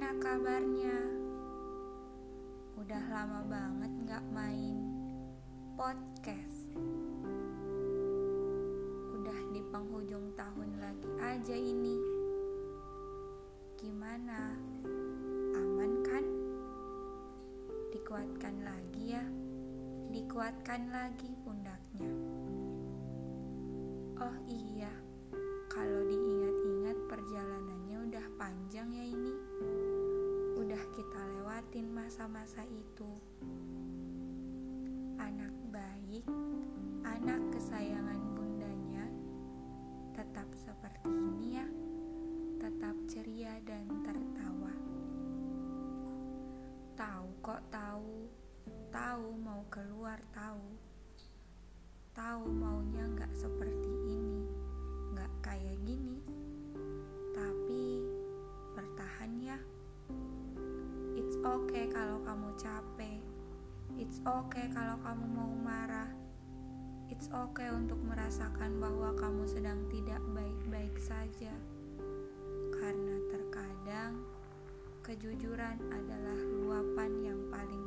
kabarnya? Udah lama banget gak main podcast Udah di penghujung tahun lagi aja ini Gimana? Aman kan? Dikuatkan lagi ya Dikuatkan lagi pundaknya Oh iya kita lewatin masa-masa itu. Anak baik, anak kesayangan bundanya Tetap seperti ini ya. Tetap ceria dan tertawa. Tahu kok tahu Tahu mau keluar tahu. Tahu maunya nggak seperti okay kalau kamu capek. It's okay kalau kamu mau marah. It's okay untuk merasakan bahwa kamu sedang tidak baik-baik saja. Karena terkadang kejujuran adalah luapan yang paling